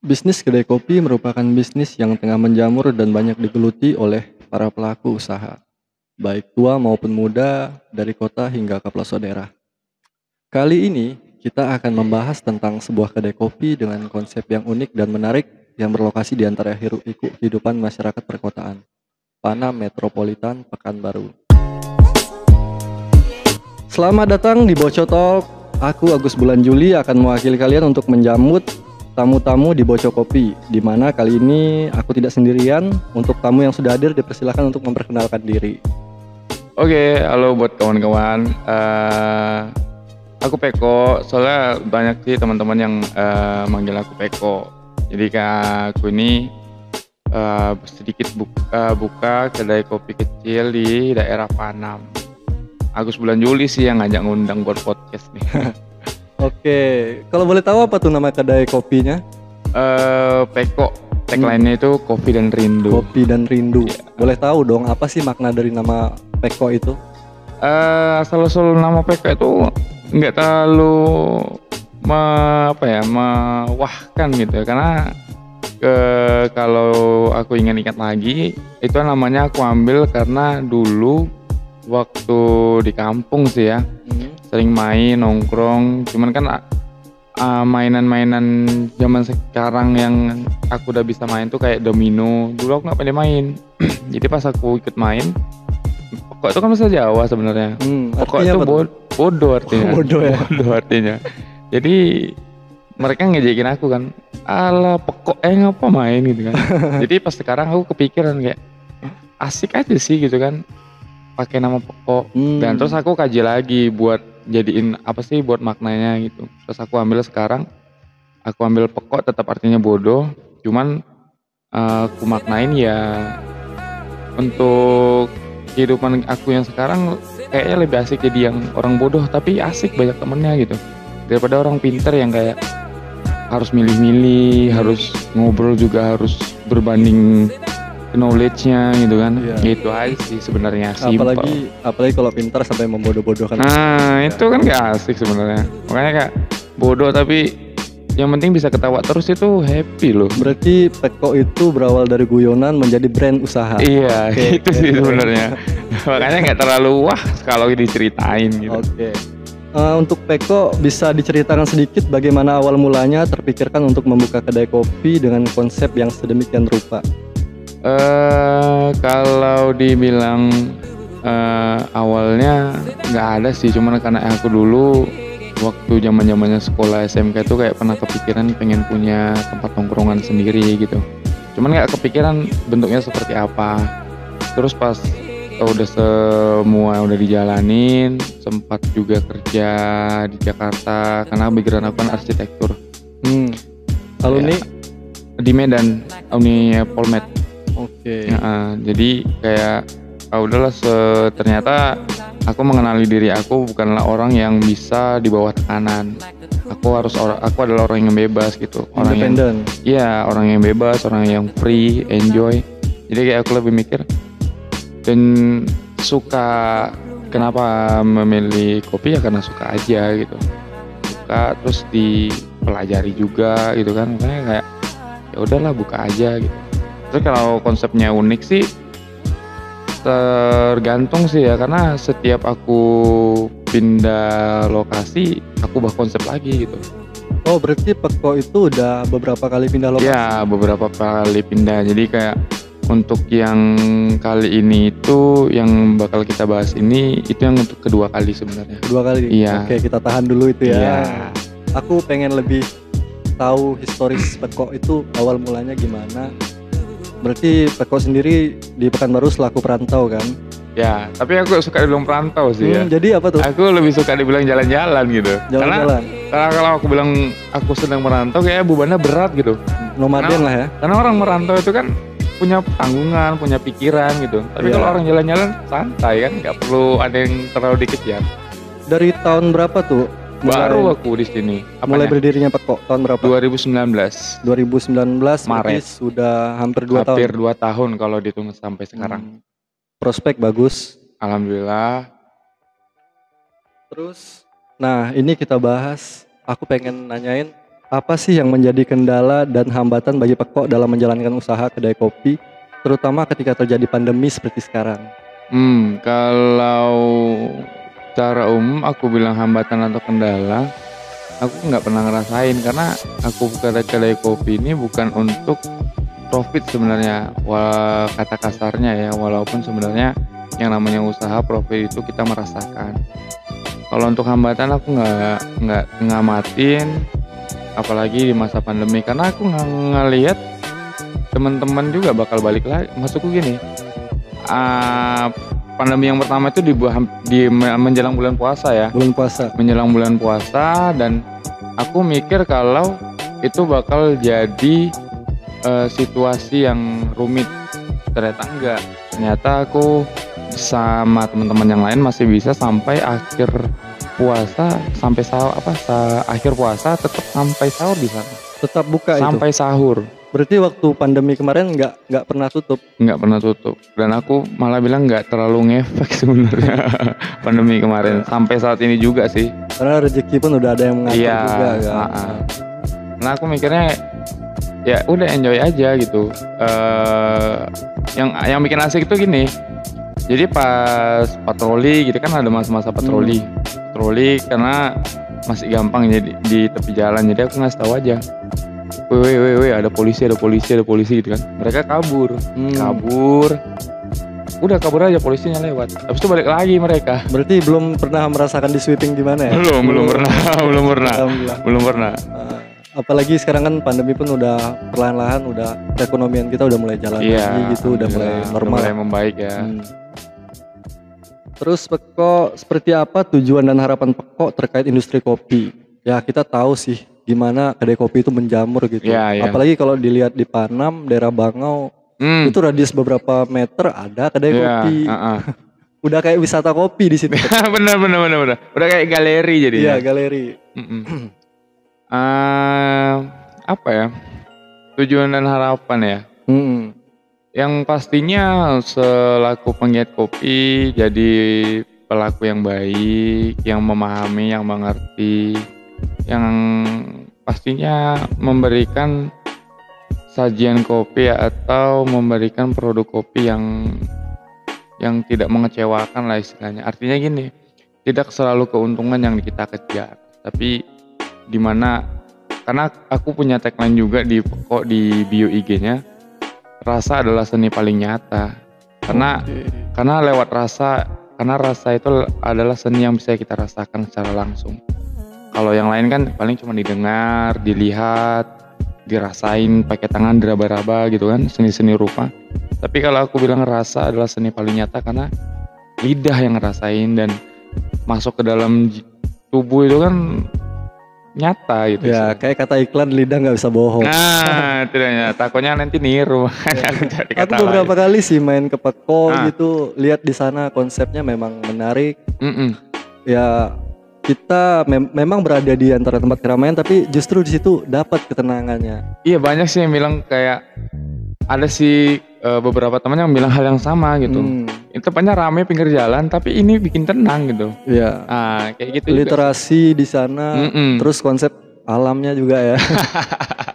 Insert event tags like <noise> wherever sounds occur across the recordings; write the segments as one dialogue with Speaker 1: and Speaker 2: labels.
Speaker 1: Bisnis kedai kopi merupakan bisnis yang tengah menjamur dan banyak digeluti oleh para pelaku usaha, baik tua maupun muda, dari kota hingga ke pelosok daerah. Kali ini kita akan membahas tentang sebuah kedai kopi dengan konsep yang unik dan menarik yang berlokasi di antara hiruk pikuk kehidupan masyarakat perkotaan, Panam Metropolitan Pekanbaru. Selamat datang di Boco Talk. Aku Agus Bulan Juli akan mewakili kalian untuk menjamut tamu-tamu di Boco Kopi, di mana kali ini aku tidak sendirian. Untuk tamu yang sudah hadir, dipersilakan untuk memperkenalkan diri.
Speaker 2: Oke, halo buat kawan-kawan. Eh, aku Peko, soalnya banyak sih teman-teman yang eh, manggil aku Peko. Jadi aku ini eh, sedikit buka, buka kedai kopi kecil di daerah Panam. Agus bulan Juli sih yang ngajak ngundang buat podcast nih. <laughs>
Speaker 1: Oke, kalau boleh tahu apa tuh nama kedai kopinya?
Speaker 2: Eh, Peko, tagline-nya itu kopi dan rindu.
Speaker 1: Kopi dan Rindu.
Speaker 2: Iya.
Speaker 1: Boleh tahu dong apa sih makna dari nama Peko itu?
Speaker 2: eh asal usul nama PK itu nggak terlalu me, apa ya mewahkan gitu ya karena eh, kalau aku ingat-ingat lagi itu namanya aku ambil karena dulu waktu di kampung sih ya
Speaker 1: Hmm.
Speaker 2: Sering main nongkrong. Cuman kan ah, mainan-mainan zaman sekarang yang aku udah bisa main tuh kayak domino. Dulu aku nggak pandai main. <clears throat> Jadi pas aku ikut main kok itu kan bahasa Jawa sebenarnya.
Speaker 1: Hmm,
Speaker 2: pokok itu bod- bodoh artinya.
Speaker 1: Bodoh ya?
Speaker 2: bodoh artinya. Jadi mereka ngejekin aku kan ala pokok eh ngapa main? Gitu kan. <laughs> Jadi pas sekarang aku kepikiran kayak asik aja sih gitu kan. Pakai nama pokok.
Speaker 1: Hmm.
Speaker 2: dan terus aku kaji lagi buat jadiin apa sih buat maknanya gitu. Terus aku ambil sekarang aku ambil pokok tetap artinya bodoh. Cuman eh, aku maknain ya untuk kehidupan aku yang sekarang kayaknya lebih asik jadi yang orang bodoh tapi asik banyak temennya gitu. Daripada orang pinter yang kayak harus milih-milih harus ngobrol juga harus berbanding knowledge-nya gitu kan
Speaker 1: Iya.
Speaker 2: gitu aja sih sebenarnya simple
Speaker 1: apalagi apalagi kalau pintar sampai membodoh-bodohkan.
Speaker 2: Nah, itu kan gak asik sebenarnya. Makanya kayak bodoh tapi yang penting bisa ketawa terus itu happy loh.
Speaker 1: Berarti Peko itu berawal dari guyonan menjadi brand usaha.
Speaker 2: Iya,
Speaker 1: Oke, <laughs>
Speaker 2: itu sih sebenarnya. Makanya nggak terlalu wah kalau diceritain gitu.
Speaker 1: Oke. Eh, untuk Peko bisa diceritakan sedikit bagaimana awal mulanya terpikirkan untuk membuka kedai kopi dengan konsep yang sedemikian rupa.
Speaker 2: Eh kalau dibilang eh, awalnya nggak ada sih, cuman karena aku dulu waktu zaman zamannya sekolah SMK itu kayak pernah kepikiran pengen punya tempat tongkrongan sendiri gitu. Cuman nggak kepikiran bentuknya seperti apa. Terus pas udah semua udah dijalanin, sempat juga kerja di Jakarta karena background aku kan arsitektur
Speaker 1: Hmm. Alumni?
Speaker 2: di Medan, Uni Polmed.
Speaker 1: Oke.
Speaker 2: Ya, eh, jadi kayak ah udahlah se- ternyata aku mengenali diri aku bukanlah orang yang bisa di bawah tekanan. Aku harus orang aku adalah orang yang bebas gitu. Orang yang. Iya, orang yang bebas, orang yang free, enjoy. Jadi kayak aku lebih mikir dan suka kenapa memilih kopi ya karena suka aja gitu. Suka terus dipelajari juga gitu kan. Makanya kayak ya udahlah buka aja gitu. Terus kalau konsepnya unik sih tergantung sih ya karena setiap aku pindah lokasi aku ubah konsep lagi gitu.
Speaker 1: Oh, berarti Peko itu udah beberapa kali pindah lokasi.
Speaker 2: Ya beberapa kali pindah jadi kayak untuk yang kali ini itu yang bakal kita bahas ini itu yang untuk kedua kali sebenarnya.
Speaker 1: Dua kali.
Speaker 2: Iya.
Speaker 1: Oke, kita tahan dulu itu ya.
Speaker 2: Iya.
Speaker 1: Aku pengen lebih tahu historis Peko itu awal mulanya gimana. Berarti Peko sendiri di Pekanbaru selaku perantau kan?
Speaker 2: Ya, tapi aku suka dibilang perantau sih ya.
Speaker 1: Hmm, jadi apa tuh?
Speaker 2: Aku lebih suka dibilang jalan-jalan gitu. Karena
Speaker 1: Jalan-jalan.
Speaker 2: karena kalau aku bilang aku sedang merantau kayak bebannya berat gitu.
Speaker 1: Nomaden lah ya.
Speaker 2: Karena orang merantau itu kan punya tanggungan, punya pikiran gitu. Tapi
Speaker 1: Iya.
Speaker 2: kalau orang jalan-jalan santai kan, nggak perlu ada yang terlalu dikejar.
Speaker 1: Dari tahun berapa tuh?
Speaker 2: Baru aku di sini.
Speaker 1: mulai
Speaker 2: Apanya?
Speaker 1: berdirinya Peko tahun berapa?
Speaker 2: 2019.
Speaker 1: 2019 berarti
Speaker 2: Maret.
Speaker 1: sudah hampir 2 tahun.
Speaker 2: Hampir dua tahun kalau dihitung sampai sekarang.
Speaker 1: Hmm. Prospek bagus.
Speaker 2: Alhamdulillah.
Speaker 1: Terus nah, ini kita bahas aku pengen nanyain apa sih yang menjadi kendala dan hambatan bagi Peko dalam menjalankan usaha kedai kopi, terutama ketika terjadi pandemi seperti sekarang?
Speaker 2: Hmm, kalau secara umum aku bilang hambatan atau kendala, aku nggak pernah ngerasain karena aku buka kedai kopi ini bukan untuk profit sebenarnya, kata kasarnya ya, walaupun sebenarnya yang namanya usaha profit itu kita merasakan. Kalau untuk hambatan aku nggak nggak ngamatin, apalagi di masa pandemi karena aku nggak ngelihat teman-teman juga bakal balik lagi. Masukku gini, uh, pandemi yang pertama itu di, di menjelang bulan puasa ya.
Speaker 1: Bulan puasa.
Speaker 2: Menjelang bulan puasa dan aku mikir kalau itu bakal jadi uh, situasi yang rumit. Ternyata enggak. Ternyata aku sama teman-teman yang lain masih bisa sampai akhir puasa sampai sahur apa sa akhir puasa tetap sampai sahur di sana.
Speaker 1: Tetap buka
Speaker 2: sampai
Speaker 1: itu.
Speaker 2: sahur.
Speaker 1: Berarti waktu pandemi kemarin nggak nggak pernah tutup?
Speaker 2: Nggak pernah tutup. Dan aku malah bilang nggak terlalu ngefek <laughs> sebenarnya pandemi kemarin sampai saat ini juga sih.
Speaker 1: Karena rezeki pun udah ada yang mengatur
Speaker 2: iya,
Speaker 1: juga kan.
Speaker 2: Nah aku mikirnya ya udah enjoy aja gitu. Uh, yang yang bikin asik itu gini. Jadi pas patroli gitu kan ada masa-masa patroli. Hmm. Patroli karena masih gampang jadi di tepi jalan. Jadi aku ngasih tahu aja weh weh weh ada polisi ada polisi ada polisi gitu kan? Mereka kabur. Hmm. kabur. Udah kabur aja polisinya lewat. Habis itu balik lagi mereka.
Speaker 1: Berarti belum pernah merasakan di sweeping gimana ya?
Speaker 2: Belum belum pernah <laughs> belum pernah. Belum pernah.
Speaker 1: Uh, apalagi sekarang kan pandemi pun udah perlahan-lahan udah perekonomian kita udah mulai jalan
Speaker 2: iya,
Speaker 1: lagi gitu udah mulai normal
Speaker 2: udah mulai membaik ya. Hmm.
Speaker 1: terus Peko seperti apa tujuan dan harapan Peko terkait industri kopi? Ya kita tahu sih gimana kedai kopi itu menjamur gitu.
Speaker 2: Ya, ya.
Speaker 1: Apalagi kalau dilihat di Panam, daerah Bangau, hmm. itu radius beberapa meter ada kedai ya, kopi. Uh -uh. <laughs> Udah kayak wisata kopi di situ. <laughs>
Speaker 2: bener bener bener bener. Udah kayak galeri jadi.
Speaker 1: Iya galeri.
Speaker 2: uh, <clears throat> apa ya? Tujuan dan harapan ya. Mm Yang pastinya selaku penggiat kopi jadi pelaku yang baik, yang memahami, yang mengerti, yang pastinya memberikan sajian kopi atau memberikan produk kopi yang yang tidak mengecewakan lah istilahnya. Artinya gini, tidak selalu keuntungan yang kita kejar, tapi di mana karena aku punya tagline juga di kok di bio IG-nya, rasa adalah seni paling nyata. Karena okay. karena lewat rasa, karena rasa itu adalah seni yang bisa kita rasakan secara langsung. Kalau yang lain kan paling cuma didengar, dilihat, dirasain pakai tangan diraba-raba gitu kan, seni-seni rupa. Tapi kalau aku bilang rasa adalah seni paling nyata karena lidah yang ngerasain dan masuk ke dalam tubuh itu kan nyata gitu.
Speaker 1: Ya, sih. kayak kata iklan lidah nggak bisa bohong.
Speaker 2: Nah, <laughs> tidaknya takutnya nanti niru. <laughs>
Speaker 1: Ya. aku beberapa lain. kali sih main ke Peko nah. gitu, lihat di sana konsepnya memang menarik. Mm -mm. Ya kita mem memang berada di antara tempat keramaian tapi justru di situ dapat ketenangannya.
Speaker 2: Iya banyak sih yang bilang kayak ada sih uh, beberapa teman yang bilang hal yang sama gitu. Hmm. Itu tempatnya rame pinggir jalan tapi ini bikin tenang gitu.
Speaker 1: Iya.
Speaker 2: Ah kayak gitu.
Speaker 1: Literasi juga. di sana, mm -mm. terus konsep alamnya juga ya. <laughs>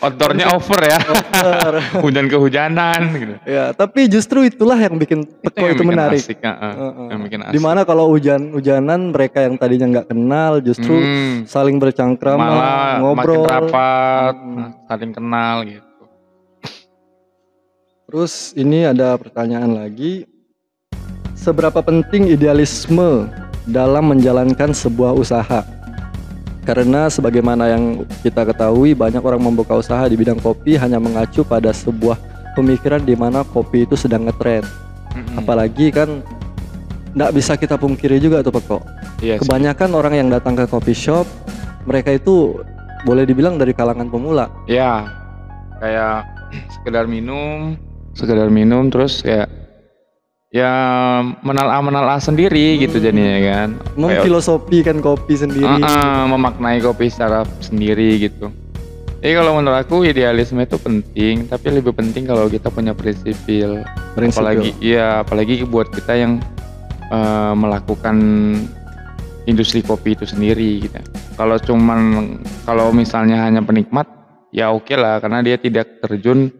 Speaker 2: outdoornya over ya. Over. <laughs> hujan kehujanan gitu.
Speaker 1: Ya tapi justru itulah yang bikin teko itu, itu menarik.
Speaker 2: asik, uh, uh, uh, yang bikin asik.
Speaker 1: di mana kalau hujan hujanan mereka yang tadinya nggak kenal justru hmm. saling bercangkrama
Speaker 2: Malah
Speaker 1: ngobrol.
Speaker 2: makin rapat hmm. saling kenal gitu.
Speaker 1: Terus ini ada pertanyaan lagi. Seberapa penting idealisme dalam menjalankan sebuah usaha karena sebagaimana yang kita ketahui banyak orang membuka usaha di bidang kopi hanya mengacu pada sebuah pemikiran di mana kopi itu sedang ngetrend. Mm-hmm. Apalagi kan nggak bisa kita pungkiri juga tuh Peko. Yes. Kebanyakan orang yang datang ke kopi shop mereka itu boleh dibilang dari kalangan pemula.
Speaker 2: Ya, kayak sekedar minum, sekedar minum terus kayak ya menala menala sendiri gitu hmm. gitu jadinya kan.
Speaker 1: Memfilosofikan kopi sendiri. Uh,
Speaker 2: uh, memaknai kopi secara sendiri gitu. Jadi kalau menurut aku idealisme itu penting tapi lebih penting kalau kita punya prinsipil. Apalagi ya apalagi buat kita yang uh, melakukan industri kopi itu sendiri gitu. Kalau cuman kalau misalnya hanya penikmat ya oke lah karena dia tidak terjun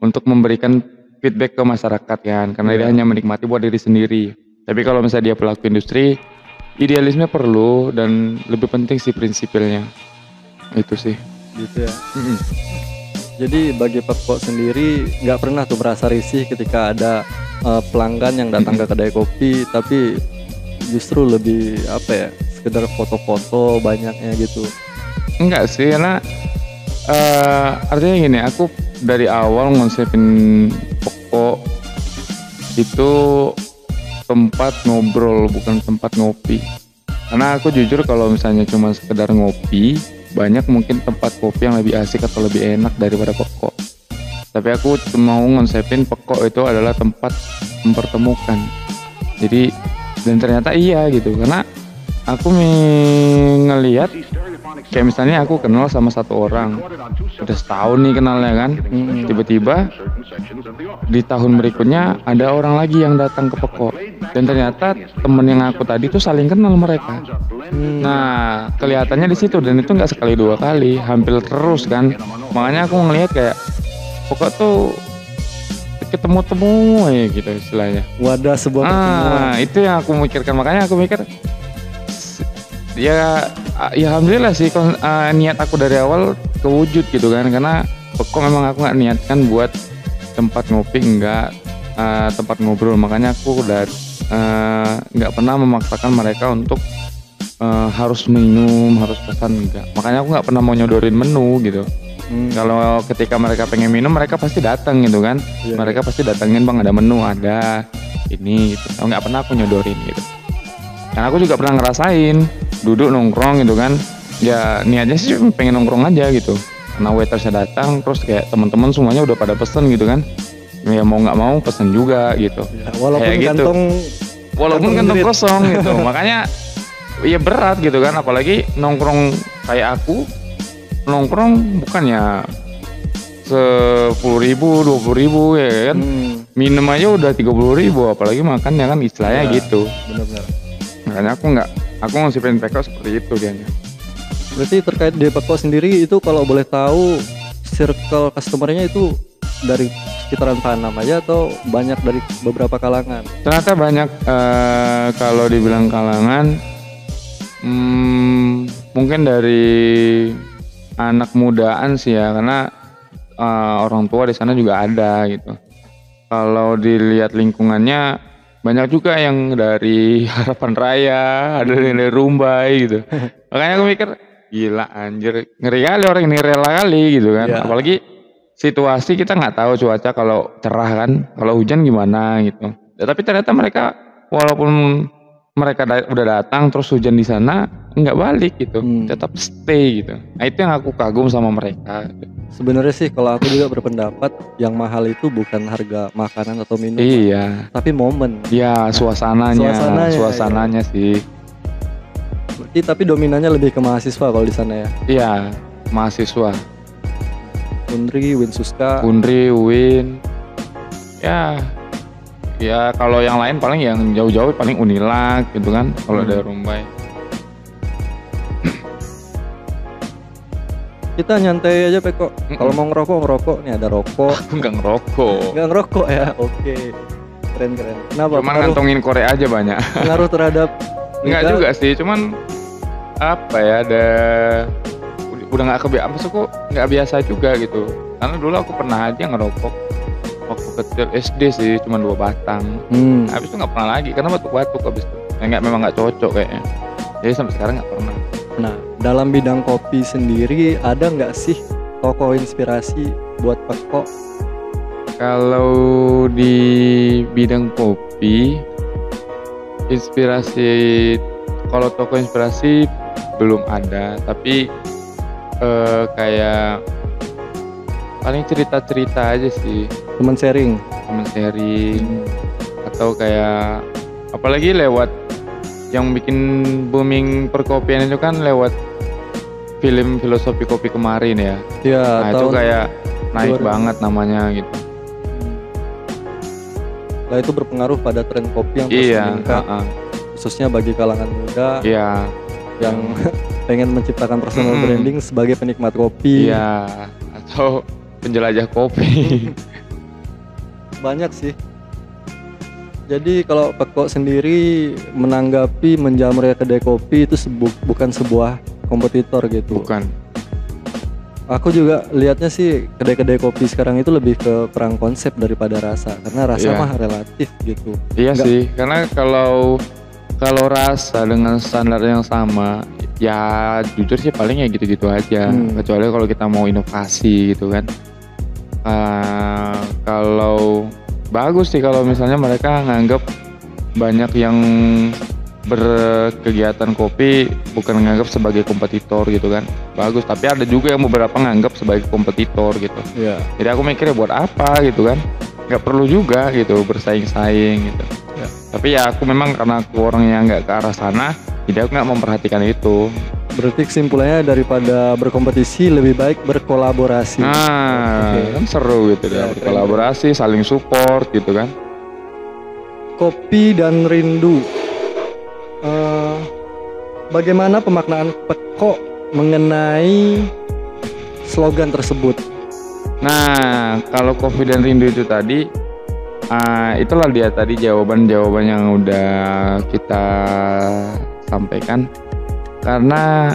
Speaker 2: untuk memberikan feedback ke masyarakat kan karena dia
Speaker 1: Iya.
Speaker 2: hanya menikmati buat diri sendiri. Tapi kalau misalnya dia pelaku industri idealisme perlu dan lebih penting sih prinsipilnya. Itu sih.
Speaker 1: gitu ya jadi bagi Peko sendiri nggak pernah tuh merasa risih ketika ada eh, pelanggan yang datang ke kedai kopi tapi justru lebih apa ya sekedar foto-foto banyaknya gitu
Speaker 2: Enggak sih karena eh artinya gini, aku dari awal ngonsepin pokok itu tempat ngobrol bukan tempat ngopi. Karena aku jujur kalau misalnya cuma sekedar ngopi, banyak mungkin tempat kopi yang lebih asik atau lebih enak daripada pokok. Tapi aku mau ngonsepin pokok itu adalah tempat mempertemukan. Jadi dan ternyata iya gitu karena aku ngelihat kayak misalnya aku kenal sama satu orang udah setahun nih kenalnya kan.
Speaker 1: Hmm.
Speaker 2: tiba-tiba di tahun berikutnya ada orang lagi yang datang ke pokok dan ternyata temen yang aku tadi tuh saling kenal mereka.
Speaker 1: Hmm,
Speaker 2: nah kelihatannya di situ dan itu nggak sekali dua kali hampir terus kan. Makanya aku ngelihat kayak pokok tuh ketemu-temu ya gitu istilahnya.
Speaker 1: Wadah sebuah pertemuan
Speaker 2: Ah, itu yang aku mikirkan. Makanya aku mikir ya ya alhamdulillah sih ah, niat aku dari awal kewujud gitu kan. Karena kok memang aku nggak niatkan buat tempat ngopi enggak ah, tempat ngobrol. Makanya aku udah ah, nggak pernah memaksakan mereka untuk ah, harus minum harus pesan enggak makanya aku nggak pernah mau nyodorin menu gitu.
Speaker 1: Hmm,
Speaker 2: kalau ketika mereka pengen minum mereka pasti datang gitu kan.
Speaker 1: Iya.
Speaker 2: mereka pasti datangin bang ada menu ada ini gitu. Nggak pernah aku nyodorin gitu. Karena aku juga pernah ngerasain duduk nongkrong gitu kan. Ya niatnya sih pengen nongkrong aja gitu. Karena waitersnya datang terus kayak teman-teman semuanya udah pada pesen gitu kan. Ya mau nggak mau pesen juga gitu.
Speaker 1: Ya, walaupun
Speaker 2: Kayak gitu.
Speaker 1: kantong
Speaker 2: walaupun
Speaker 1: Kantong
Speaker 2: kantong kosong <laughs> gitu. Makanya ya berat gitu kan. Apalagi nongkrong kayak aku nongkrong bukannya sepuluh ribu dua puluh ribu ya kan.
Speaker 1: Hmm,
Speaker 2: minum aja udah tiga puluh ribu apalagi makan ya kan istilahnya
Speaker 1: Iya.
Speaker 2: gitu.
Speaker 1: benar-benar.
Speaker 2: Makanya aku nggak aku ngonsepin PK seperti itu dianya
Speaker 1: berarti terkait di Peko sendiri itu kalau boleh tahu circle customernya itu dari sekitaran Panam aja atau banyak dari beberapa kalangan?
Speaker 2: Ternyata banyak eh, kalau dibilang kalangan hmm, mungkin dari anak mudaan sih ya karena eh, orang tua di sana juga ada gitu. Kalau dilihat lingkungannya banyak juga yang dari <laughs> harapan raya ada yang dari rumbai gitu. <laughs> Makanya aku mikir gila anjir ngeri kali orang ini rela kali gitu kan.
Speaker 1: Iya.
Speaker 2: apalagi situasi kita nggak tahu cuaca kalau cerah kan kalau hujan gimana gitu. Ya, tapi ternyata mereka walaupun mereka da- udah datang terus hujan di sana nggak balik gitu.
Speaker 1: Hmm.
Speaker 2: tetap stay gitu. Nah itu yang aku kagum sama mereka.
Speaker 1: Sebenarnya sih kalau aku juga berpendapat yang mahal itu bukan harga makanan atau minum
Speaker 2: iya.
Speaker 1: tapi momen.
Speaker 2: Ya suasananya.
Speaker 1: Suasananya,
Speaker 2: suasananya sih.
Speaker 1: Berarti tapi dominannya lebih ke mahasiswa kalau di sana ya?
Speaker 2: Iya mahasiswa.
Speaker 1: Undri, Winsuska
Speaker 2: Undri Win. Ya ya kalau yang lain paling yang jauh-jauh paling Unilag gitu kan kalau
Speaker 1: Hmm.
Speaker 2: ada Rumbai
Speaker 1: kita nyantai aja Peko
Speaker 2: Mm-mm.
Speaker 1: kalau mau ngerokok ngerokok. Nih ada rokok.
Speaker 2: Aku <laughs> nggak ngerokok.
Speaker 1: Nggak ngerokok ya. Oke. Keren keren. Kenapa?
Speaker 2: Cuman
Speaker 1: pengaruh,
Speaker 2: ngantongin korek aja banyak.
Speaker 1: Pengaruh terhadap <laughs>
Speaker 2: Enggak juga sih, cuman apa ya ada udah nggak kebiasa, maksudku nggak biasa juga gitu. Karena dulu aku pernah aja ngerokok waktu kecil SD sih, cuma dua batang.
Speaker 1: hmm.
Speaker 2: Habis itu nggak pernah lagi karena batuk-batuk habis itu. Ya, nggak memang nggak cocok kayaknya. Jadi sampai sekarang nggak pernah.
Speaker 1: nah dalam bidang kopi sendiri ada nggak sih toko inspirasi buat Peko
Speaker 2: Kalau di bidang kopi, inspirasi kalau toko inspirasi belum ada, tapi eh, kayak paling cerita-cerita aja sih,
Speaker 1: teman sharing
Speaker 2: temen sharing atau kayak apalagi lewat yang bikin booming perkopian itu kan lewat film filosofi kopi kemarin ya.
Speaker 1: ya
Speaker 2: Nah, itu kayak naik
Speaker 1: 2000.
Speaker 2: banget namanya gitu.
Speaker 1: lah itu berpengaruh pada tren kopi yang terus
Speaker 2: Iya,
Speaker 1: meningkat
Speaker 2: heeh.
Speaker 1: khususnya bagi kalangan muda
Speaker 2: Iya,
Speaker 1: yang <laughs> pengen menciptakan personal branding sebagai penikmat kopi.
Speaker 2: iya. Atau penjelajah kopi. <laughs>
Speaker 1: Banyak sih. Jadi kalau Peko sendiri menanggapi menjamurnya kedai kopi itu sebu- bukan sebuah kompetitor gitu.
Speaker 2: Bukan.
Speaker 1: Aku juga lihatnya sih kedai-kedai kopi sekarang itu lebih ke perang konsep daripada rasa karena rasa
Speaker 2: Iya.
Speaker 1: mah relatif gitu.
Speaker 2: Iya
Speaker 1: Nggak-
Speaker 2: sih, karena kalau kalau rasa dengan standar yang sama, ya jujur sih paling ya gitu-gitu aja.
Speaker 1: Hmm.
Speaker 2: Kecuali kalau kita mau inovasi gitu kan. Eh, kalau bagus sih kalau misalnya mereka nganggap banyak yang berkegiatan kopi bukan nganggap sebagai kompetitor gitu kan. Bagus, tapi ada juga yang beberapa nganggap sebagai kompetitor gitu.
Speaker 1: Iya.
Speaker 2: Jadi aku mikirnya buat apa gitu kan? Nggak perlu juga gitu bersaing-saing gitu.
Speaker 1: Ya.
Speaker 2: Tapi ya aku memang karena aku orang yang nggak ke arah sana, jadi aku nggak memperhatikan itu.
Speaker 1: Berarti kesimpulannya daripada berkompetisi lebih baik berkolaborasi.
Speaker 2: Nah,
Speaker 1: Oke.
Speaker 2: kan seru gitu
Speaker 1: Ya,
Speaker 2: ya, berkolaborasi, saling support gitu kan.
Speaker 1: Kopi dan rindu. Eh, bagaimana pemaknaan Peko mengenai slogan tersebut?
Speaker 2: Nah, kalau kopi dan rindu itu tadi, ah, itulah dia tadi jawaban-jawaban yang udah kita sampaikan. Karena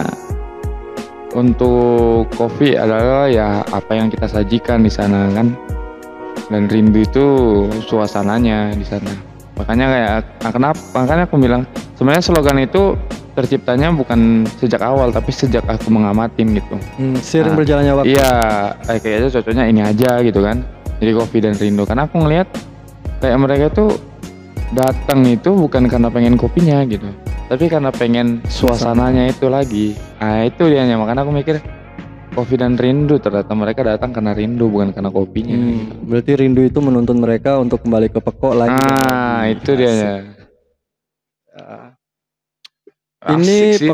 Speaker 2: untuk kopi adalah ya apa yang kita sajikan di sana kan, dan rindu itu suasananya di sana. Makanya kayak ah, kenapa? Makanya aku bilang sebenarnya slogan itu terciptanya bukan sejak awal tapi sejak aku mengamatin gitu.
Speaker 1: Hmm, seiring
Speaker 2: Nah,
Speaker 1: berjalannya waktu.
Speaker 2: Iya, kayak kayaknya cocoknya ini aja gitu kan. Jadi kopi dan rindu. Karena aku ngelihat kayak mereka tuh datang itu bukan karena pengen kopinya gitu, tapi karena pengen suasananya itu lagi. Nah itu dia makanya aku mikir kopi dan rindu ternyata mereka datang karena rindu bukan karena kopinya.
Speaker 1: Hmm, berarti rindu itu menuntun mereka untuk kembali ke Peko lagi.
Speaker 2: Ah itu dia ya.
Speaker 1: Ini
Speaker 2: Asik sih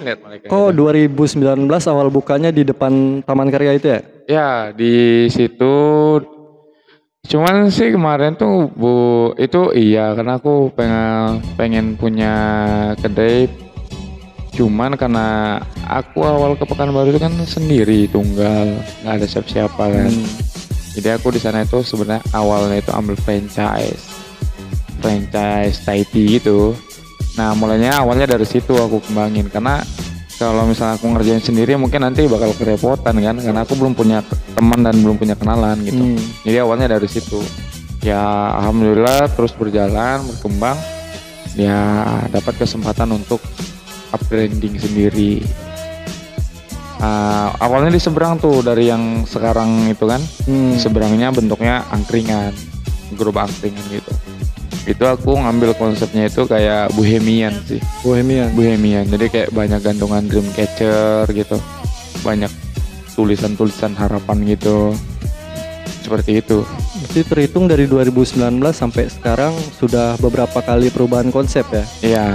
Speaker 1: Kok
Speaker 2: itu.
Speaker 1: 2019 awal bukanya di depan Taman Karya itu ya?
Speaker 2: Ya di situ cuman sih kemarin tuh bu itu iya karena aku pengen pengen punya kedai. Cuman karena aku awal ke Pekanbaru itu kan sendiri tunggal nggak ada siapa-siapa kan
Speaker 1: Hmm.
Speaker 2: jadi aku di sana itu sebenarnya awalnya itu ambil franchise franchise Thai tea gitu. Nah mulainya awalnya dari situ aku kembangin karena kalau misalnya aku ngerjain sendiri mungkin nanti bakal kerepotan kan karena aku belum punya teman dan belum punya kenalan gitu.
Speaker 1: Hmm.
Speaker 2: jadi awalnya dari situ. Ya alhamdulillah terus berjalan berkembang. Ya dapat kesempatan untuk upgrading sendiri. Ah, awalnya di seberang tuh dari yang sekarang itu kan.
Speaker 1: Hmm.
Speaker 2: seberangnya bentuknya angkringan gerobak angkringan gitu itu aku ngambil konsepnya itu kayak bohemian sih.
Speaker 1: Bohemian.
Speaker 2: bohemian. Jadi kayak banyak gantungan dreamcatcher gitu. Banyak tulisan-tulisan harapan gitu. Seperti itu.
Speaker 1: Berarti terhitung dari 2019 sampai sekarang sudah beberapa kali perubahan konsep ya.
Speaker 2: iya.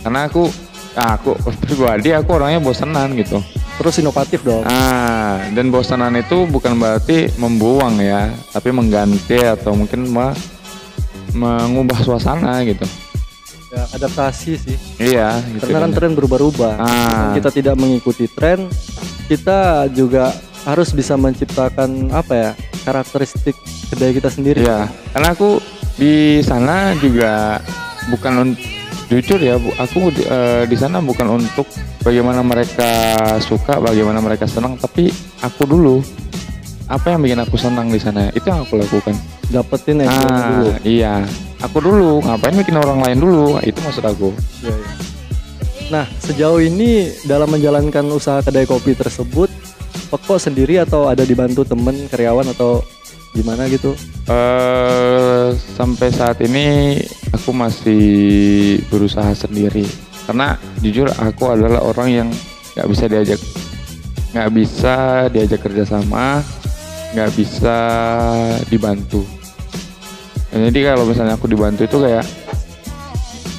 Speaker 2: Karena aku ah, aku <laughs> pribadi aku orangnya bosenan gitu.
Speaker 1: Terus inovatif dong.
Speaker 2: ah dan bosenan itu bukan berarti membuang ya tapi mengganti atau mungkin ma- mengubah suasana gitu
Speaker 1: Ya, adaptasi sih.
Speaker 2: iya gitu
Speaker 1: Karena kan
Speaker 2: kan.
Speaker 1: tren berubah-ubah.
Speaker 2: Ah.
Speaker 1: Kita tidak mengikuti tren, kita juga harus bisa menciptakan apa ya karakteristik kedai kita sendiri.
Speaker 2: Iya, karena aku di sana juga bukan jujur ya, Bu, aku di, eh, di sana bukan untuk bagaimana mereka suka, bagaimana mereka senang, tapi aku dulu apa yang bikin aku senang di sana itu yang aku lakukan.
Speaker 1: Dapetin yang
Speaker 2: Ah,
Speaker 1: dulu.
Speaker 2: iya, aku dulu ngapain bikin orang lain dulu, itu maksud aku.
Speaker 1: Iya, iya. Nah, sejauh ini dalam menjalankan usaha kedai kopi tersebut, Peko sendiri atau ada dibantu temen, karyawan atau gimana gitu?
Speaker 2: eh sampai saat ini aku masih berusaha sendiri karena jujur aku adalah orang yang nggak bisa diajak nggak bisa diajak kerjasama nggak bisa dibantu. Jadi kalau misalnya aku dibantu itu kayak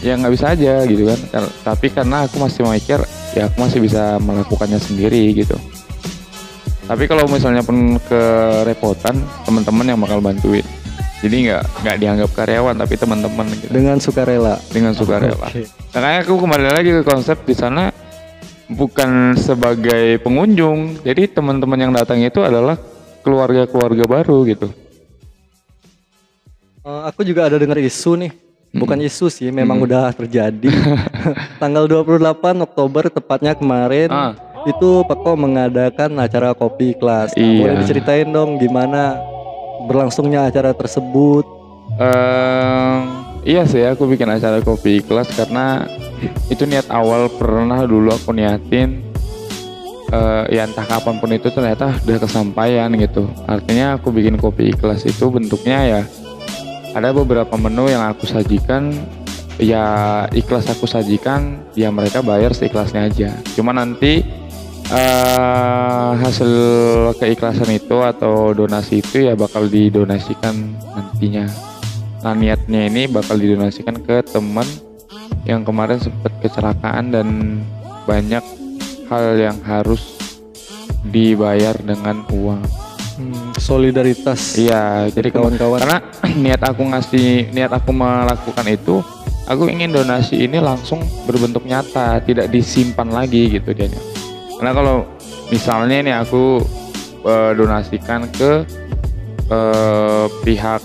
Speaker 2: ya nggak bisa aja gitu kan. Tapi karena aku masih mikir ya aku masih bisa melakukannya sendiri gitu. Tapi kalau misalnya pun kerepotan teman-teman yang bakal bantuin. Jadi nggak nggak dianggap karyawan tapi teman-teman gitu.
Speaker 1: Dengan sukarela.
Speaker 2: dengan sukarela.
Speaker 1: Oke.
Speaker 2: makanya aku kembali lagi ke konsep di sana bukan sebagai pengunjung. Jadi teman-teman yang datang itu adalah keluarga-keluarga baru gitu
Speaker 1: Eh, aku juga ada dengar isu nih. Bukan isu sih, memang udah terjadi. <laughs> Tanggal 28 Oktober tepatnya kemarin
Speaker 2: Ah.
Speaker 1: itu Peko mengadakan acara kopi kelas. Nah,
Speaker 2: Iya.
Speaker 1: Boleh diceritain dong gimana berlangsungnya acara tersebut?
Speaker 2: Ehm, iya sih aku bikin acara kopi kelas karena itu niat awal pernah dulu aku niatin eh, ya entah kapan pun itu ternyata udah kesampaian gitu. Artinya aku bikin kopi kelas itu bentuknya ya ada beberapa menu yang aku sajikan. Ya ikhlas aku sajikan ya mereka bayar seikhlasnya aja. Cuma nanti eh, hasil keikhlasan itu atau donasi itu ya bakal didonasikan nantinya. Nah niatnya ini bakal didonasikan ke teman yang kemarin sempat kecelakaan dan banyak hal yang harus dibayar dengan uang.
Speaker 1: Hmm, solidaritas
Speaker 2: Iya, jadi
Speaker 1: kawan-kawan.
Speaker 2: karena <clears throat> niat aku ngasih, niat aku melakukan itu, aku ingin donasi ini langsung berbentuk nyata, tidak disimpan lagi gitu dia. Karena kalau misalnya nih aku eh, donasikan ke eh, pihak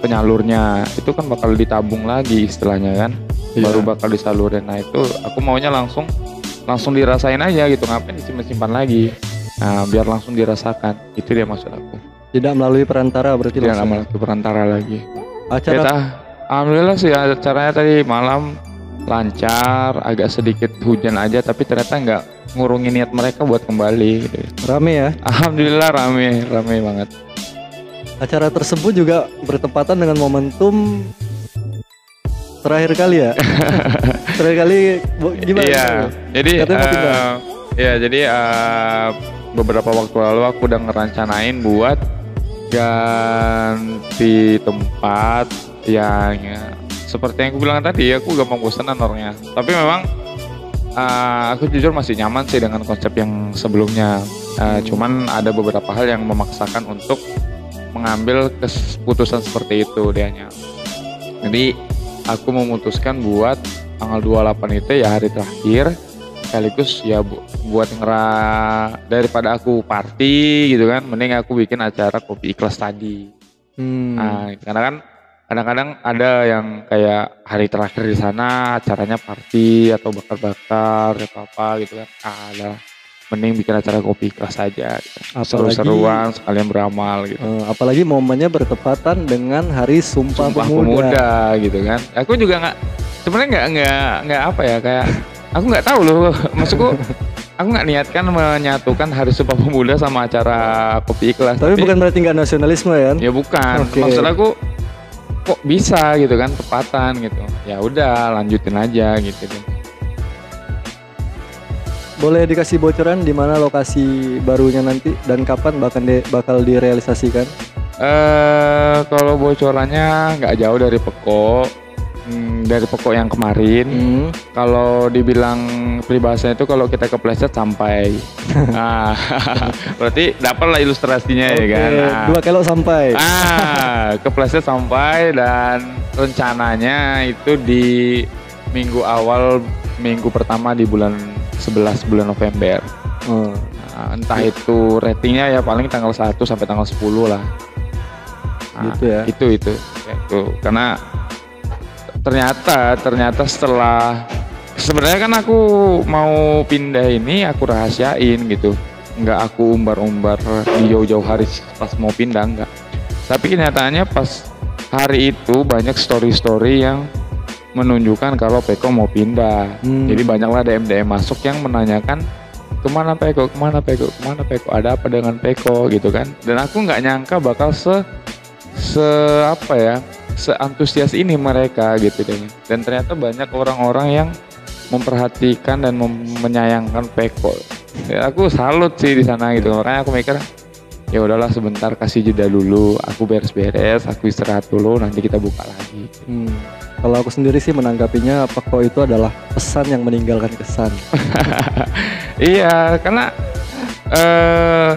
Speaker 2: penyalurnya, itu kan bakal ditabung lagi istilahnya kan,
Speaker 1: Iya.
Speaker 2: baru bakal disalurin. Nah itu aku maunya langsung langsung dirasain aja gitu, ngapain disimpan-simpan lagi? Nah biar langsung dirasakan, itu dia maksud aku
Speaker 1: Tidak melalui perantara berarti
Speaker 2: tidak
Speaker 1: langsung.
Speaker 2: lama lagi perantara lagi.
Speaker 1: Acara
Speaker 2: Kita, alhamdulillah sih acaranya tadi malam lancar, agak sedikit hujan aja, tapi ternyata nggak ngurungin niat mereka buat kembali. Gitu.
Speaker 1: rame ya.
Speaker 2: Alhamdulillah rame, rame banget.
Speaker 1: Acara tersebut juga bertepatan dengan momentum terakhir kali ya. <laughs> terakhir kali gimana?
Speaker 2: Iya, jadi eh, ya jadi eh, beberapa waktu lalu aku udah ngerencanain buat ganti tempat yang ya, seperti yang aku bilang tadi aku gampang bosanan orangnya. Tapi memang eh, aku jujur masih nyaman sih dengan konsep yang sebelumnya. Eh, cuman ada beberapa hal yang memaksakan untuk mengambil keputusan seperti itu dianya. Jadi aku memutuskan buat tanggal 28 itu ya hari terakhir sekaligus ya bu- buat ngera daripada aku party gitu kan mending aku bikin acara kopi ikhlas tadi
Speaker 1: Hmm.
Speaker 2: nah karena kan kadang-kadang ada yang kayak hari terakhir di sana acaranya party atau bakar-bakar atau apa gitu kan ah, ada mending bikin acara kopi gitu.
Speaker 1: Apalagi-
Speaker 2: seru-seruan sekalian beramal gitu
Speaker 1: Eh, apalagi momennya bertepatan dengan Hari Sumpah,
Speaker 2: Sumpah
Speaker 1: Pemuda.
Speaker 2: pemuda. gitu kan. Aku juga nggak sebenarnya nggak nggak nggak apa ya kayak aku nggak tahu loh <laughs> maksudku aku nggak niatkan menyatukan Hari Sumpah Pemuda sama acara kopi ikhlas.
Speaker 1: Tapi bukan berarti nggak nasionalisme ya?
Speaker 2: ya bukan.
Speaker 1: Oke.
Speaker 2: Maksud aku kok bisa gitu kan tepatan gitu. Ya udah lanjutin aja gitu deh.
Speaker 1: Boleh dikasih bocoran di mana lokasi barunya nanti dan kapan bakal di- bakal direalisasikan?
Speaker 2: Eh kalau bocorannya nggak jauh dari Peko. Hmm, dari Peko yang kemarin.
Speaker 1: Hmm.
Speaker 2: Kalau dibilang peribahasanya itu kalau kita kepleset sampai. nah, <laughs> <laughs> berarti dapat lah ilustrasinya ya
Speaker 1: Oke,
Speaker 2: kan. Nah,
Speaker 1: dua kilo sampai.
Speaker 2: ah, kepleset sampai dan rencananya itu di minggu awal minggu pertama di bulan 11 bulan November.
Speaker 1: Oh.
Speaker 2: Nah, entah itu ratingnya ya paling tanggal 1 sampai tanggal 10 lah. Nah,
Speaker 1: Gitu ya.
Speaker 2: Itu itu. Itu karena ternyata ternyata setelah sebenarnya kan aku mau pindah ini aku rahasiain gitu. Nggak aku umbar-umbar di jauh-jauh hari pas mau pindah enggak. Tapi kenyataannya pas hari itu banyak story-story yang menunjukkan kalau Peko mau pindah.
Speaker 1: Hmm.
Speaker 2: Jadi banyaklah DM DM masuk yang menanyakan ke mana Peko, ke mana Peko, ke mana Peko, ada apa dengan Peko gitu kan. Dan aku nggak nyangka bakal se se apa ya, seantusias ini mereka gitu deh. Dan ternyata banyak orang-orang yang memperhatikan dan mem- menyayangkan Peko. Ya, aku salut sih di sana gitu. Makanya aku mikir ya udahlah sebentar kasih jeda dulu, aku beres-beres, aku istirahat dulu, nanti kita buka lagi.
Speaker 1: Hmm. Kalau aku sendiri sih menanggapinya Peko itu adalah pesan yang meninggalkan kesan. <laughs>
Speaker 2: Iya, karena eh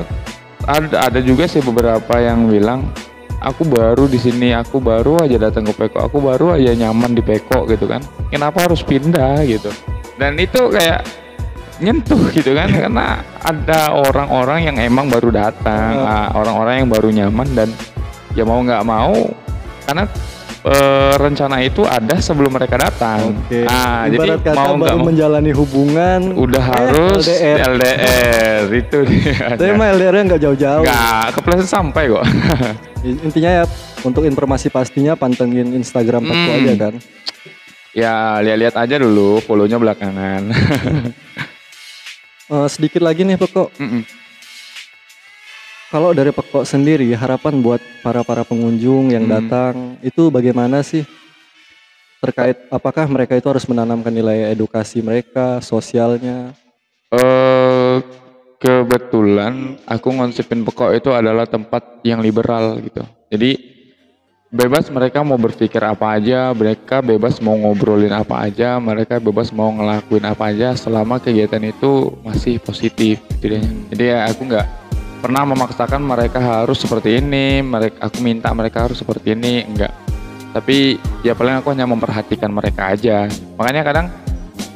Speaker 2: ada ada juga sih beberapa yang bilang aku baru di sini aku baru aja datang ke Peko aku baru aja nyaman di Peko gitu kan. Kenapa harus pindah? gitu. Dan itu kayak nyentuh gitu kan <laughs> karena ada orang-orang yang emang baru datang ah, orang-orang yang baru nyaman dan ya mau nggak mau karena eh, rencana itu ada sebelum mereka datang
Speaker 1: Oke.
Speaker 2: ah jadi
Speaker 1: kata
Speaker 2: mau
Speaker 1: baru
Speaker 2: mau
Speaker 1: menjalani hubungan
Speaker 2: udah
Speaker 1: eh,
Speaker 2: harus
Speaker 1: LDR.
Speaker 2: LDR, itu dia
Speaker 1: Tapi mah LDR-nya nggak jauh-jauh.
Speaker 2: nggak kepleset sampai kok <laughs>
Speaker 1: Intinya ya untuk informasi pastinya pantengin Instagram Peko
Speaker 2: Hmm.
Speaker 1: aja kan.
Speaker 2: ya lihat-lihat aja dulu follownya belakangan <laughs>
Speaker 1: Eh, sedikit lagi nih Peko.
Speaker 2: Mm-mm.
Speaker 1: Kalau dari Peko sendiri harapan buat para para pengunjung yang
Speaker 2: Hmm.
Speaker 1: datang itu bagaimana sih? Terkait apakah mereka itu harus menanamkan nilai edukasi mereka, sosialnya?
Speaker 2: Eh kebetulan aku ngonsepin Pekok itu adalah tempat yang liberal gitu. Jadi bebas mereka mau berpikir apa aja, mereka bebas mau ngobrolin apa aja, mereka bebas mau ngelakuin apa aja selama kegiatan itu masih positif gitu deh. Jadi ya aku nggak pernah memaksakan mereka harus seperti ini, mereka aku minta mereka harus seperti ini, enggak. Tapi ya paling aku hanya memperhatikan mereka aja. Makanya kadang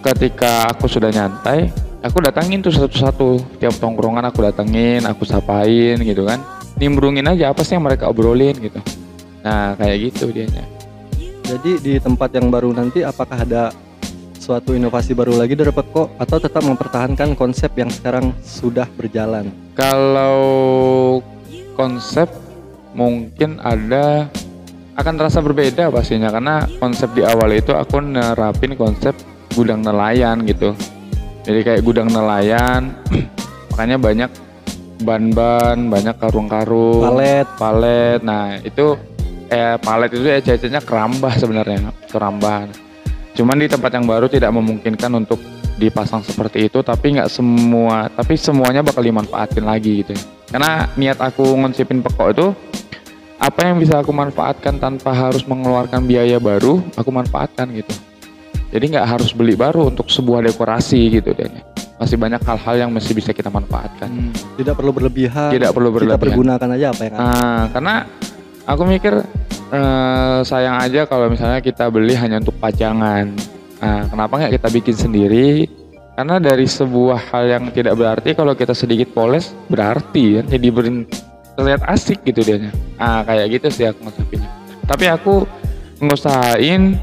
Speaker 2: ketika aku sudah nyantai, aku datangin tuh satu-satu. Tiap tongkrongan aku datengin, aku sapain gitu kan. Nimbrungin aja apa sih yang mereka obrolin gitu. Nah kayak gitu dianya.
Speaker 1: Jadi di tempat yang baru nanti apakah ada suatu inovasi baru lagi dari Peko atau tetap mempertahankan konsep yang sekarang sudah berjalan?
Speaker 2: Kalau konsep mungkin ada akan terasa berbeda pastinya karena konsep di awal itu aku nerapin konsep gudang nelayan gitu. Jadi kayak gudang nelayan <clears throat> makanya banyak ban-ban, banyak karung-karung,
Speaker 1: Palet.
Speaker 2: palet. Nah, itu eh palet itu ya cacatnya kerambah sebenarnya, kerambah. Cuman di tempat yang baru tidak memungkinkan untuk dipasang seperti itu, tapi nggak semua, tapi semuanya bakal dimanfaatin lagi gitu. ya. Karena niat aku ngonsipin pekok itu apa yang bisa aku manfaatkan tanpa harus mengeluarkan biaya baru, aku manfaatkan gitu. Jadi nggak harus beli baru untuk sebuah dekorasi gitu deh. Masih banyak hal-hal yang masih bisa kita manfaatkan.
Speaker 1: Tidak perlu berlebihan.
Speaker 2: Tidak perlu
Speaker 1: Kita
Speaker 2: berlebihan.
Speaker 1: pergunakan aja apa yang ada.
Speaker 2: Nah, karena aku mikir eh, sayang aja kalau misalnya kita beli hanya untuk pajangan. Nah, kenapa nggak kita bikin sendiri? Karena dari sebuah hal yang tidak berarti kalau kita sedikit poles berarti kan jadi berin terlihat asik gitu dianya. Ah kayak gitu sih aku ngonsepinnya. Tapi aku ngusahain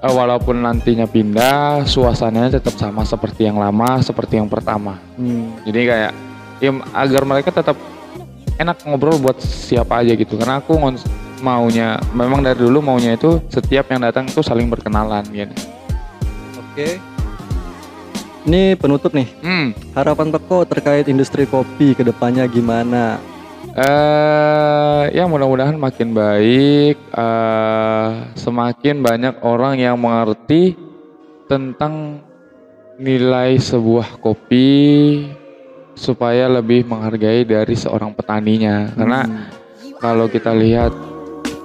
Speaker 2: eh, walaupun nantinya pindah suasananya tetap sama seperti yang lama, seperti yang pertama.
Speaker 1: Hmm.
Speaker 2: Jadi kayak ya agar mereka tetap enak ngobrol buat siapa aja gitu. Karena aku maunya memang dari dulu maunya itu setiap yang datang itu saling berkenalan gitu.
Speaker 1: Oke. Ini penutup nih.
Speaker 2: Hmm.
Speaker 1: Harapan Peko terkait industri kopi ke depannya gimana?
Speaker 2: eh ya mudah-mudahan makin baik, eh semakin banyak orang yang mengerti tentang nilai sebuah kopi supaya lebih menghargai dari seorang petaninya. Karena
Speaker 1: Hmm.
Speaker 2: kalau kita lihat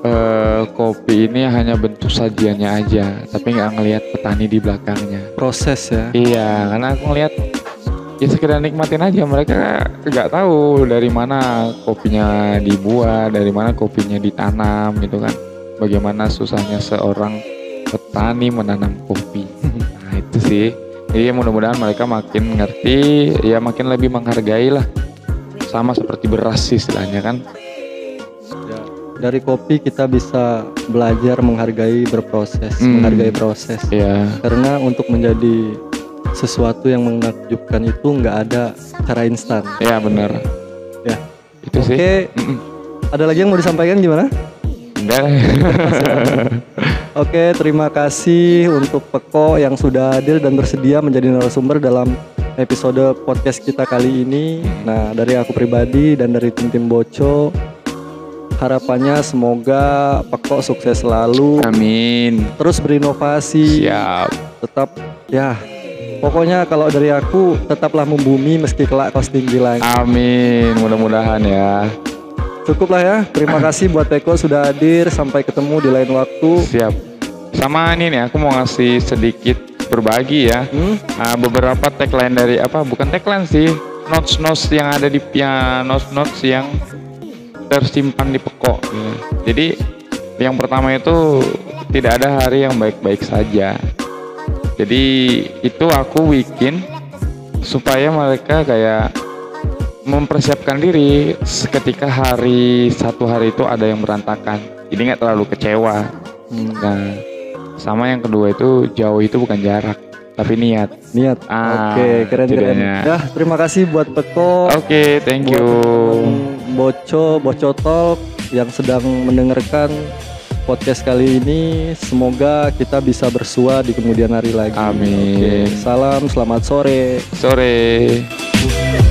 Speaker 2: eh, kopi ini hanya bentuk sajiannya aja, tapi nggak ngelihat petani di belakangnya.
Speaker 1: proses ya.
Speaker 2: Iya, karena aku ngelihat ya sekedar nikmatin aja mereka nggak tahu dari mana kopinya dibuat, dari mana kopinya ditanam gitu kan. Bagaimana susahnya seorang petani menanam kopi. <laughs> Nah itu sih. Jadi ya mudah-mudahan mereka makin ngerti, ya makin lebih menghargai lah. Sama seperti beras sih istilahnya kan.
Speaker 1: Dari kopi kita bisa belajar menghargai berproses,
Speaker 2: Hmm.
Speaker 1: menghargai proses.
Speaker 2: Ya,
Speaker 1: Karena untuk menjadi sesuatu yang menakjubkan itu nggak ada cara instan.
Speaker 2: ya benar.
Speaker 1: Ya.
Speaker 2: Itu sih.
Speaker 1: Oke, ada lagi yang mau disampaikan gimana?
Speaker 2: Udah. <laughs>
Speaker 1: Oke, terima kasih untuk Peko yang sudah hadir dan bersedia menjadi narasumber dalam episode podcast kita kali ini. Nah, dari aku pribadi dan dari tim-tim Boco, harapannya semoga Peko sukses selalu,
Speaker 2: Amin.
Speaker 1: terus berinovasi,
Speaker 2: Siap.
Speaker 1: tetap ya. Pokoknya kalau dari aku tetaplah membumi meski kelak kau setinggi langit.
Speaker 2: Amin. Mudah-mudahan ya.
Speaker 1: Cukup lah ya. Terima kasih buat Peko sudah hadir. Sampai ketemu di lain waktu.
Speaker 2: Siap. Sama ini nih, aku mau ngasih sedikit berbagi ya.
Speaker 1: Hmm?
Speaker 2: Ah, beberapa tagline dari apa? Bukan tagline sih. Notes notes yang ada di piano, notes notes yang tersimpan di pekok. gitu. Jadi yang pertama itu tidak ada hari yang baik-baik saja. Jadi itu aku bikin supaya mereka kayak mempersiapkan diri ketika hari satu hari itu ada yang berantakan. Jadi nggak terlalu kecewa.
Speaker 1: Hmm,
Speaker 2: Nah, sama yang kedua itu jauh itu bukan jarak, tapi niat.
Speaker 1: niat.
Speaker 2: Ah,
Speaker 1: Oke, keren keren.
Speaker 2: tidaknya.
Speaker 1: Ya, terima kasih buat Peko.
Speaker 2: Oke, thank you.
Speaker 1: buat Boco, Boco Talk yang sedang mendengarkan podcast kali ini. Semoga kita bisa bersua di kemudian hari lagi.
Speaker 2: Amin.
Speaker 1: Oke, salam, selamat sore.
Speaker 2: Sore.